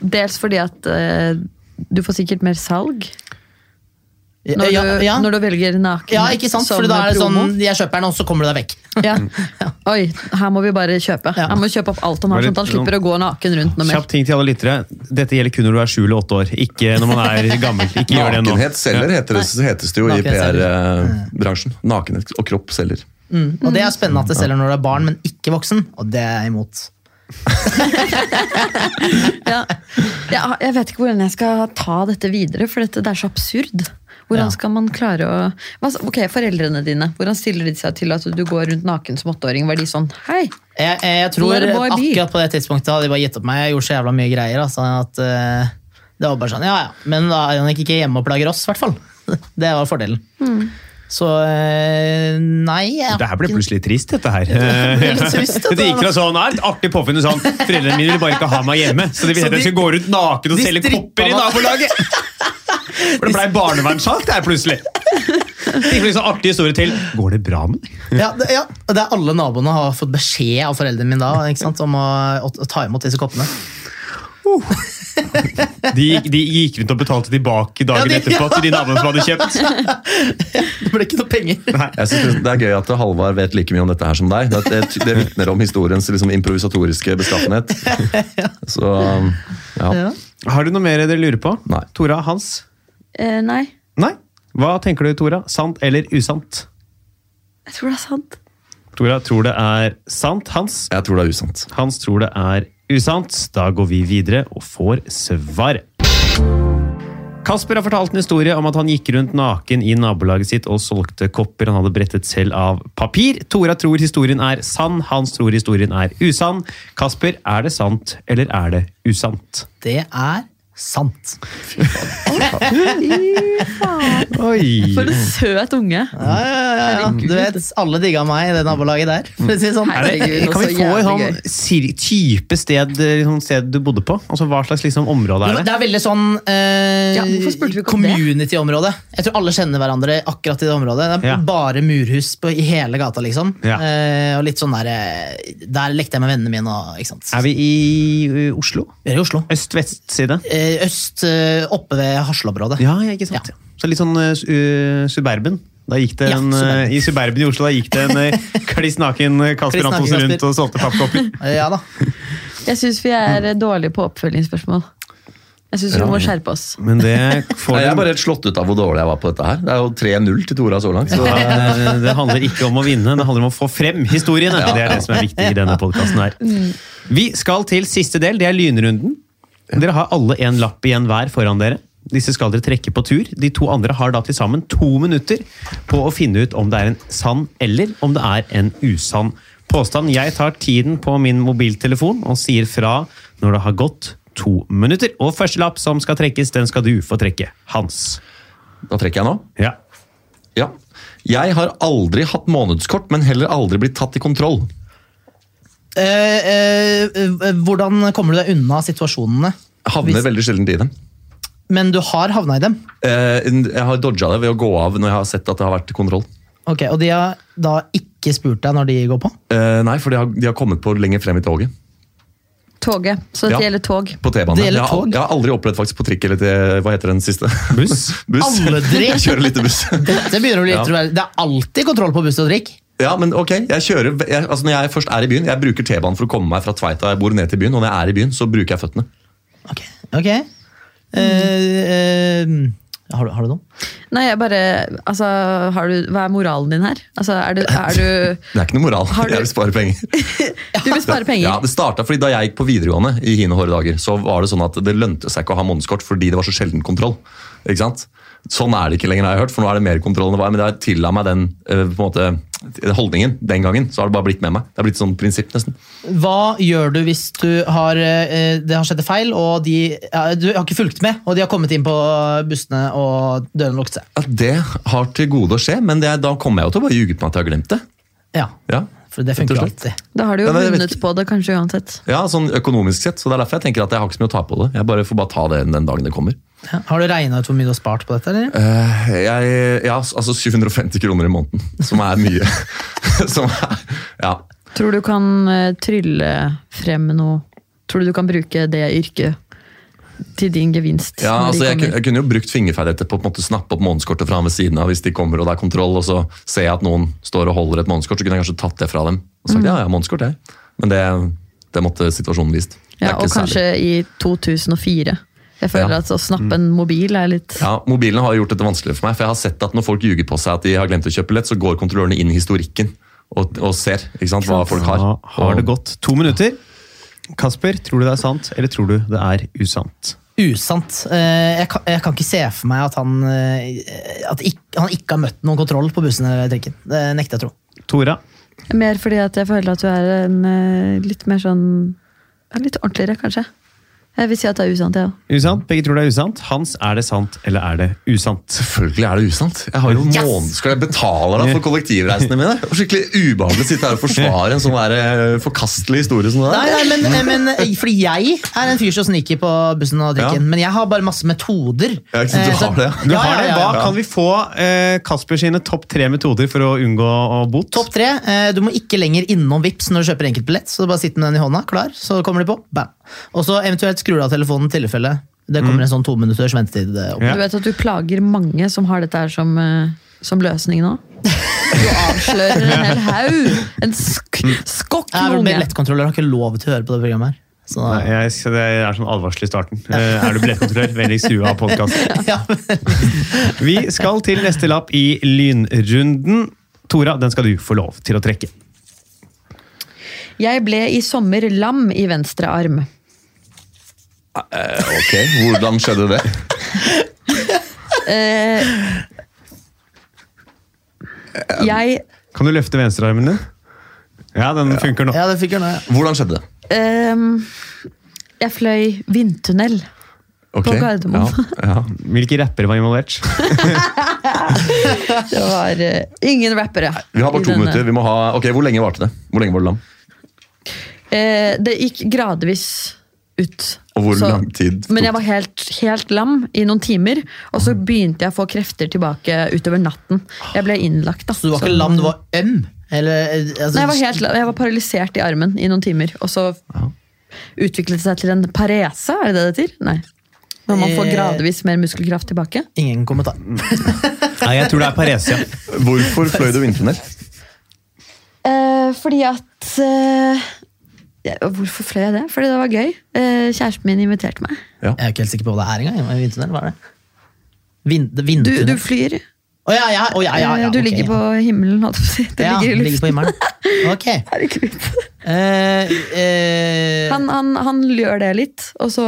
dels fordi at uh, du får sikkert mer salg når, ja, du, ja. når du velger naken. ja, ikke sant? For da er det promo. sånn, jeg kjøper den, og så kommer du deg vekk. Ja. Oi, her må vi bare kjøpe. Ja. Han må kjøpe opp alt han har, sånn at han slipper å gå naken rundt noe mer. Kjapp ting til alle lyttere. Dette gjelder kun når du er sju eller åtte år, ikke når man er gammel. Ikke gjør det nå. Nakenhet selger, heter det, hetes det jo i PR-bransjen. Nakenhet og kropp selger. Mm. Og det er spennende at det selger når du er barn, men ikke voksen. Og det er jeg imot. Ja. Jeg vet ikke hvordan jeg skal ta dette videre, for dette, det er så absurd. Hvordan skal man klare å Ok, Foreldrene dine, hvordan stiller de seg til at du går rundt naken som åtteåring? Var de sånn Hei! Jeg, jeg, jeg tror akkurat på det tidspunktet hadde de bare gitt opp meg. Jeg gjorde så jævla mye greier. Altså, at, uh, det var bare sånn, ja ja, Men da er han ikke hjemme og plager oss, i hvert fall. Det var fordelen. Hmm. Så eh, nei jeg, Det her ble plutselig trist, dette her. Det, trist, dette. Det gikk fra sånn, et artig påfunn sånn, Foreldrene mine vil bare ikke ha meg hjemme, så de vil at jeg skal gå rundt naken og selge kopper i nabolaget! For det blei barnevernssak der plutselig. Det gikk liksom artig historie til. Går det bra med deg? ja, det, ja, det er Alle naboene har fått beskjed av foreldrene mine da, ikke sant, om å, å ta imot disse koppene. De, gikk- de gikk rundt og betalte tilbake dagen Ja, de- etterpå til de damene som hadde kjøpt. Det ble ikke noe penger. Jeg synes Det er gøy at Halvard vet like mye om dette her som deg. Det, det, det vitner om historiens liksom, improvisatoriske beskaffenhet. Så ja. Ja. Har du noe mer dere lurer på? Nei. Tora, Hans? Eh, nei, Nei? Hva tenker du, Tora? Sant eller usant? jeg tror det er sant. Tora tror det er sant. Hans? Jeg tror det er usant. Hans tror det er usant. Da går vi videre og får svar. Kasper har fortalt en historie om at han gikk rundt naken i nabolaget sitt og solgte kopper han hadde brettet selv av papir. Tora tror historien er sann, Hans tror historien er usann. Kasper, er det sant, eller er det usant? Det er sant. Oi! For en søt unge. Ja, ja, ja, ja. Du vet, Alle digga meg i det nabolaget der. For å si sånn. Er Herregud, kan vi få en sånn type sted, liksom, sted du bodde på? Altså Hva slags liksom, område er Det det? er veldig sånn eh, community-område. Jeg tror alle kjenner hverandre akkurat i det området. Det er Ja. bare murhus på, i hele gata, liksom. Ja. Eh, og litt sånn der, eh, Der lekte jeg med vennene mine. Og, ikke sant? Er vi i Oslo? Vi er i Oslo. Øst-vest-side? Eh, øst, eh, oppe ved Hasleområdet. Ja, ja, ikke sant. Ja. Så litt sånn uh, su- Suburban. Da gikk det Ja, en, uh, I Suburban i Oslo da gikk det en uh, kliss naken Kasper Antonsen rundt og solgte pappkopper. Ja da. Jeg syns vi er dårlige på oppfølgingsspørsmål. Jeg syns vi må skjerpe oss. Men det får jeg er bare helt slått ut av hvor dårlig jeg var på dette her. Det er jo 3-0 til Tora så langt. Så, det, det handler ikke om å vinne, det handler om å få frem historiene. Det er det som er viktig i denne podkasten her. Vi skal til siste del, det er lynrunden. Dere har alle en lapp igjen hver foran dere. Disse skal dere trekke på tur. De to andre har da til sammen to minutter på å finne ut om det er en sann eller om det er en usann påstand. Jeg tar tiden på min mobiltelefon og sier fra når det har gått to minutter. Og første lapp som skal trekkes, den skal du få trekke. Hans. da trekker jeg nå. Ja. Ja. Jeg har aldri hatt månedskort, men heller aldri blitt tatt i kontroll. Eh, eh, hvordan kommer du deg unna situasjonene? Havner Hvis- veldig sjelden i dem. Men du har havna i dem. Eh, Jeg har dodga det ved å gå av når jeg har sett at det har vært kontroll. Ok, Og de har da ikke spurt deg når de går på? Eh, nei, for de har, de har kommet på lenger frem i toget. Toget. Så det Ja. gjelder tog. På T-banen. Jeg, har jeg har aldri opplevd faktisk på trikk eller til, hva heter den siste? Buss? buss. Aldri? Jeg kjører litt buss. Dette begynner å bli Ja. Det er alltid kontroll på buss og drikk. Ja, men ok, jeg kjører, jeg, altså Når jeg først er i byen, jeg bruker T-banen for å komme meg fra Tveita jeg bor ned til byen, og når jeg er i byen, så bruker jeg føttene. Ok. ok. Eh, eh, har, du, har du noe? Nei, jeg bare Altså, har du Hva er moralen din her? Altså, er du, er du Det er ikke noe moral. Har du- Jeg vil spare penger. Du vil spare penger? Ja, det startet fordi Da jeg gikk på videregående, i hine hårde dager, så var det sånn at det lønte seg ikke å ha månedskort fordi det var så sjelden kontroll. Ikke sant? Sånn er det ikke lenger, har jeg hørt, for nå er det mer kontroll enn det var. Men jeg tilla meg den eh, på en måte, holdningen den gangen, så har det bare blitt med meg. Det har blitt sånn prinsipp, nesten. Hva gjør du hvis du har, eh, det har skjedd en feil, og de, ja, du har ikke fulgt med, og de har kommet inn på bussene og dørene lukket seg? Ja, det har til gode å skje, men det, da kommer jeg jo til å bare ljuge på meg at jeg har glemt det. Ja, Ja, for det funker alltid. Da har du jo vunnet på det kanskje uansett. Ja, sånn økonomisk sett, så det er derfor jeg tenker at jeg har ikke så mye å ta på det. Jeg bare får bare ta det den dagen det kommer. Ja. Har du regna ut hvor mye du har spart på dette? eller? Uh, jeg, ja, altså 750 kroner i måneden, som er mye. som er, ja. Tror du kan eh, trylle frem noe Tror du du kan bruke det yrket til din gevinst? Ja, altså jeg, jeg kunne jo brukt fingerferdigheter på å på en måte snappe opp månedskortet fra han ved siden av hvis de kommer og det er kontroll, og så ser jeg at noen står og holder et månedskort, så kunne jeg kanskje tatt det fra dem. Og sagt ja, ja, månedskort, jeg. Men det, det måtte situasjonen vist. Ja, og kanskje særlig. i 2004. Jeg føler Ja. at å snappe en mobil er litt Ja, Mobilen har gjort dette vanskeligere for meg, for jeg har sett at når folk ljuger på seg at de har glemt å kjøpe billett, så går kontrollørene inn i historikken og, og ser ikke sant, hva folk har. Da har det gått to minutter. Kasper, tror du det er sant, eller tror du det er usant? Usant. Eh, Jeg kan, jeg kan ikke se for meg at han, eh, at ikke, han ikke har møtt noen kontroll på bussen eller trikken. Det nekter jeg å tro. Tora? Mer fordi at jeg føler at du er en eh, litt mer sånn Litt ordentligere, kanskje. Jeg vil si at det er usant, jeg òg. Usant? Begge tror det er usant. Hans, er det sant, eller er det usant? Selvfølgelig er det usant. Jeg har jo Yes! måned, Skal jeg betale deg for kollektivreisene mine? Skikkelig ubehagelig å sitte her og forsvare en sånn der, eh, forkastelig historie som det Nei, der. nei, men, eh, men eh, fordi jeg er en fyr som sniker på bussen og drikken. Ja. men jeg har bare masse metoder. Ja, ikke sant, du Eh, har det. Du har det. ja, ja, Hva kan vi få eh, Kasper sine topp tre metoder for å unngå å bot? Topp tre. eh, Du må ikke lenger innom Vips når du kjøper enkeltbillett. Så du bare sitter med den i hånda, klar, så kommer de på. Bam. Og så eventuelt skrur du av telefonen i tilfelle det kommer en sånn to minutters ventetid. eh, opp. Ja. Du vet at du plager mange som har dette her som, eh, som løsning nå? Du avslører en hel haug! En sk skokk Jeg er unge. billettkontrollør, har ikke lov til å høre på det programmet her. Så, Nei, jeg, så det er sånn advarsel i starten. Eh, er du billettkontrollør, vennligst skru av podkasten. ja. Vi skal til neste lapp i lynrunden. Tora, den skal du få lov til å trekke. Jeg ble i sommer lam i venstre arm. Eh, Ok, Hvordan skjedde det? Eh, jeg Kan du løfte venstrearmen din? Ja, den funker nå. ja, det fikk jeg nå. Ja. Hvordan skjedde det? ehm, Jeg fløy vindtunnel. Ok, På Gardermoen. Ja, ja. Hvilke rappere var involvert? Det var eh, ingen rappere. Vi har i bare to denne. minutter. Vi må ha, ok, Hvor lenge varte det? Hvor lenge var det lam? Eh, det gikk gradvis ut. Og hvor Så- lang tid? tok- Men jeg var helt, helt lam i noen timer, og så begynte jeg å få krefter tilbake utover natten. Jeg ble innlagt, da. Så du var ikke lam, du var øm? Eller, eh, altså, Nei, jeg var, helt, jeg var paralysert i armen i noen timer, og så utviklet det seg til en parese, er det det det heter? Nei. Når man får Eh. gradvis mer muskelkraft tilbake. Ingen kommentar. Nei, jeg tror det er Paresia. Hvorfor fløy du vindtunnel? Eh, fordi at eh, ja, Hvorfor fløy jeg det? Fordi det var gøy. Eh, kjæresten min inviterte meg. Jeg er ikke helt sikker på hva det er engang. Vindtunnel, hva er det? Vind, Du, vindtunnel? du flyr. Oh, ja, ja, Oh, ja, ja, ja, Eh, du okay, ligger ja. på himmelen, holdt jeg på å si. Du ja, ligger i ligger på luften. himmelen. Ok. Herregud. Eh, eh, Han, han, han gjør det litt, og så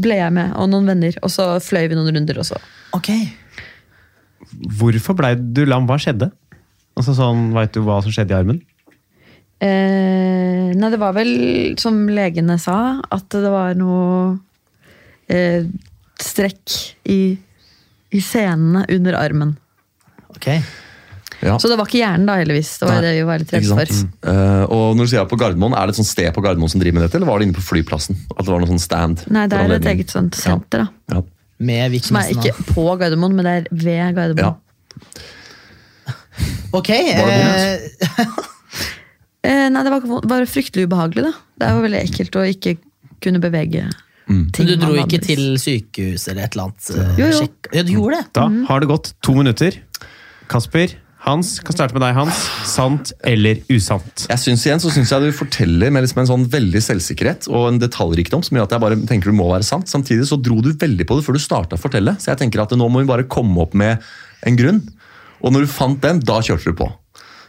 ble jeg med, og noen venner. Og så fløy vi noen runder, og så ok. Hvorfor blei du lam? Hva skjedde? Altså sånn, Veit du hva som skjedde i armen? Eh, Nei, det var vel, som legene sa, at det var noe eh, strekk i, i senene under armen. ok. Ja. Så det var ikke hjernen, da, heldigvis. Det var Nei, det vi var litt redde for. Eh, og når du sier på Gardermoen, Er det et sånt sted på Gardermoen som driver med dette, eller var det inne på flyplassen? At det var noe sånn stand? Nei, det er et eget sånt senter, da. Ja. Med Som er ikke på Gardermoen, men det er ved Gardermoen. ja. Ok. Var det eh, Eh, nei, det var var, fryktelig ubehagelig, da. Det er jo veldig ekkelt å ikke kunne bevege ting. Men du dro ikke til sykehus eller et eller annet? eh, Jo, jo. sjekk- Ja, du gjorde det? Da Mm. har det gått to minutter. Kasper, Hans, kan starte med deg, Hans. Sant eller usant? Jeg synes igjen, så synes jeg du forteller med liksom en sånn veldig selvsikkerhet og en detaljrikdom som gjør at jeg bare tenker du må være sant. Samtidig så dro du veldig på det før du starta å fortelle, så jeg tenker at nå må vi bare komme opp med en grunn. Og når du fant den, da kjørte du på.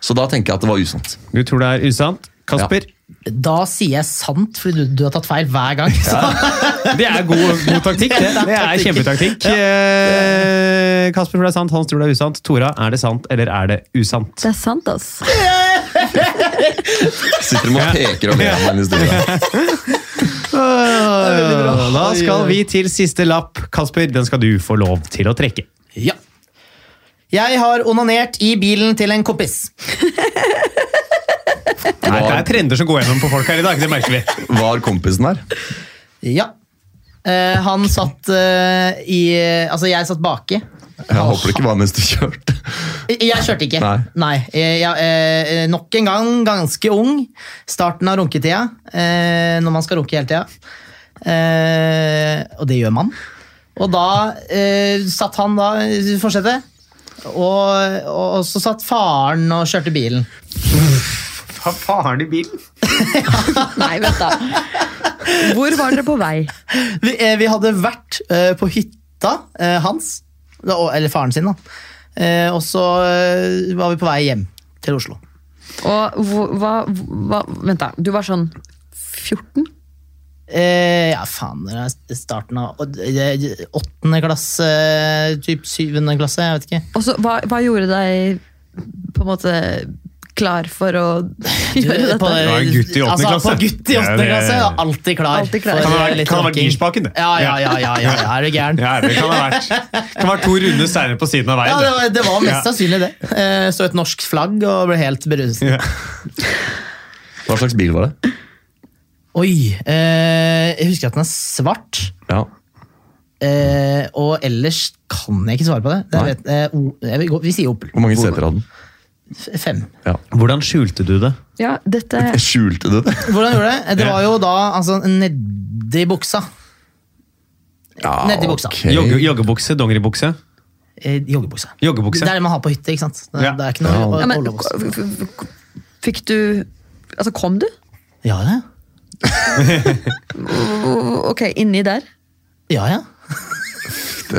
Så da tenker jeg at det var usant. Du tror det er usant? Kasper? Da sier jeg sant, fordi du, du har tatt feil hver gang. Så. Det er god, god taktikk. Det, det er kjempetaktikk. Eh, Kasper tror det er sant, Hans tror det er usant. Tora, er det sant eller er det usant? Det er sant, ass. Sitter de og peker og ler av meg i. Da skal vi til siste lapp. Kasper, den skal du få lov til å trekke. Ja. Jeg har onanert i bilen til en kompis. Nei, det er trender som går gjennom på folk her i dag. Det merker vi. Var kompisen her? Ja. Eh, han satt eh, i Altså, jeg satt baki. Jeg håper det ikke var mens du kjørte. Jeg kjørte ikke. Nei. Nei. Jeg, eh, nok en gang ganske ung. Starten av runketida. Eh, når man skal runke hele tida. Eh, og det gjør man. Og da eh, satt han da i forsetet. Og, og så satt faren og kjørte bilen. Har faren i bilen? Nei, vent da. Hvor var dere på vei? Vi, eh, vi hadde vært eh, på hytta eh, hans, da, og- eller faren sin, da. Eh, og så eh, var vi på vei hjem til Oslo. Og hvor- hva, hva Vent, da. Du var sånn 14? Eh, ja, faen, det er starten av åttende klasse, typ syvende klasse, jeg vet ikke. Og så, hva, hva gjorde deg på en måte klar for å gjøre På, Du Ja, en gutt i åttende altså, klasse. På gutt i åttende klasse, ja, alltid klar. Alltid klar. for Kan det være- litt kan det være girspaken, det? Ja, ja, ja, ja, ja, ja, er du gæren? Ja, det kan ha vært. Det kan ha vært to runder steiner på siden av Ja, veien. det var, det var mest Ja. sannsynlig det. Eh, Så et norsk flagg og ble helt beruset. Ja. Hva slags bil var det? Oi, eh, jeg husker at den er svart. Ja. Eh, og ellers kan jeg ikke svare på det. det Nei. vet, eh, o, jeg vil gå, vi sier Opel. Hvor mange seter hadde den? F- Fem. Ja. Hvordan skjulte du det? Ja, dette Skjulte du det? Hvordan gjorde det? Det var jo da altså, nedi buksa. Ja, Nedi buksa. ok. Jogge, joggebukse, dongeribukse? Eh, joggebukse. Joggebukse. Det er det man har på hytte, ikke sant? Det, Ja. det er ikke noe Ja. å- ja, å men, love oss. f- f- f- Fikk du Altså, kom du? Ja, ja. Ok, inni der. Ja, ja.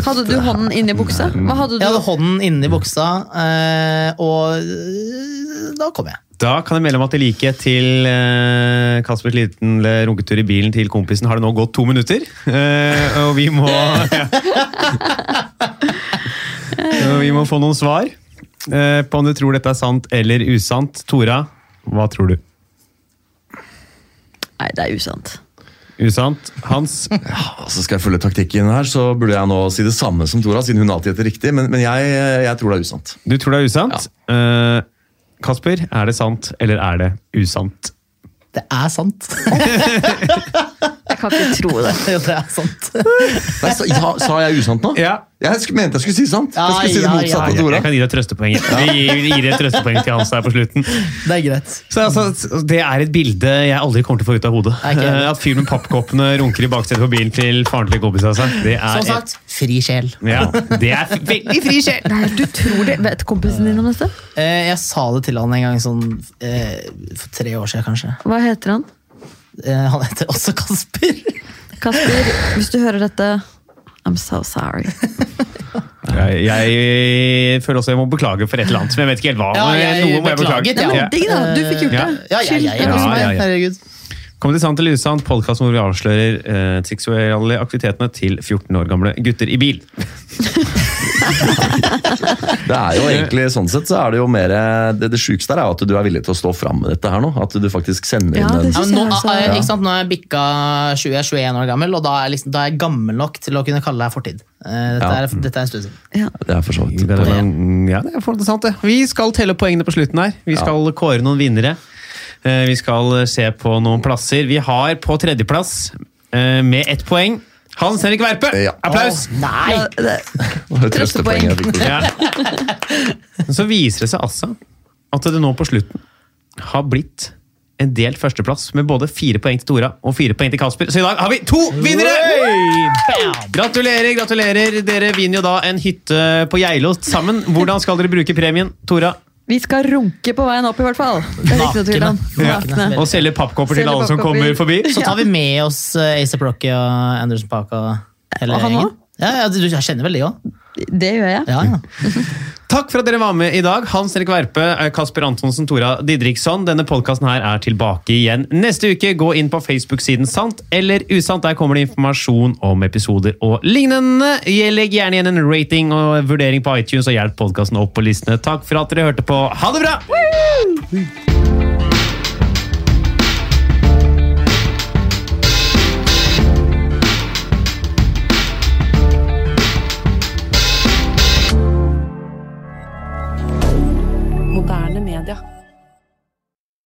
Hadde du hånden inni buksa? Hva hadde du? Jeg hadde hånden inni buksa, eh, og eh, da kom jeg. Da kan jeg melde om at i likhet til eh, Kaspers liten runketur i bilen til kompisen har det nå gått to minutter. Eh, og vi må Og Vi må få noen svar eh, på om du tror dette er sant eller usant. Tora, hva tror du? Nei, det er usant. Usant. Hans? Ja, Altså skal jeg følge taktikken her, så burde jeg nå si det samme som Tora, siden hun alltid heter riktig, men, men jeg, jeg tror det er usant. Du tror det er usant? Eh, Kasper, er det sant eller er det usant? Det er sant. Kan ikke tro det. Jo, det er sant. Nei, sa, ja, sa jeg usant nå? Ja. Jeg mente jeg skulle si sant. Ja, jeg skulle si det motsatte ja, Jeg, Tora. jeg kan gi deg trøstepoeng. Vi gir, vi gir et trøstepoeng til Hans her på slutten. Det er greit. Så altså, Det er et bilde jeg aldri kommer til å få ut av hodet. At fyren med pappkoppene runker i baksetet på bilen til faren til altså. Er Som sagt, fri sjel. Ja, det er veldig fri sjel! Nei, du tror det. Vet kompisen din om dette? Eh, Jeg sa det til han en gang sånn eh, for tre år siden, kanskje. Hva heter han? Eh, Han heter også Kasper. Kasper, hvis du hører dette I'm so sorry. Jeg, jeg føler også jeg må beklage for et eller annet, men jeg vet ikke helt hva. Ja, jeg noe må jeg beklage. Ja. Nei, ja. men digg da, du fikk gjort Ja. det. Ja, ja, ja, ja, Ja, ja, ja, ja. Herregud. Kom til Sant eller usant, podkast hvor vi avslører eh, seksuelle aktivitetene til 14 år gamle gutter i bil. Det er jo egentlig sånn sett så er det jo mer Det, det sjukeste er at du er villig til å stå fram med dette her nå. At du faktisk sender Ja, inn en Ja, nå, jeg er- ikke sant? nå er jeg bikka 20, jeg er 21 år gammel, og da er, jeg liksom, da er jeg gammel nok til å kunne kalle deg fortid. Eh, Dette, Ja. er, dette er en stund siden. Ja. Det er for så vidt. Ja, det er for sant det. Vi skal telle poengene på slutten her. Vi skal kåre noen vinnere. Eh, Vi skal se på noen plasser. Vi har på tredjeplass, eh, med ett poeng, Hans Henrik Verpe. Ja. Applaus! Nei! Ja, det, Trøstepoeng. Ja. Så viser det seg altså at det nå på slutten har blitt en delt førsteplass med både fire poeng til Tora og fire poeng til Kasper. Så i dag har vi to vinnere! Gratulerer, gratulerer. Dere vinner jo da en hytte på Geilo sammen. Hvordan skal dere bruke premien, Tora? Vi skal runke på veien opp, i hvert fall. Nakne. Nakne. Og selge pappkopper til alle som kommer forbi? Så tar vi med oss Asa A$AP og Anderson Park og hele han gjengen. også? Ja, ja, du jeg kjenner vel de òg. Det gjør jeg. Ja, ja. Takk for at dere var med i dag. Hans Erik Verpe, Kasper Antonsen, Tora Didriksson. Denne podkasten her er tilbake igjen neste uke. Gå inn på Facebook-siden Sant eller Usant. Der kommer det informasjon om episoder og lignende. Legg gjerne igjen en rating og vurdering på iTunes og hjelp podkasten opp på listene. Takk for at dere hørte på. Ha det bra!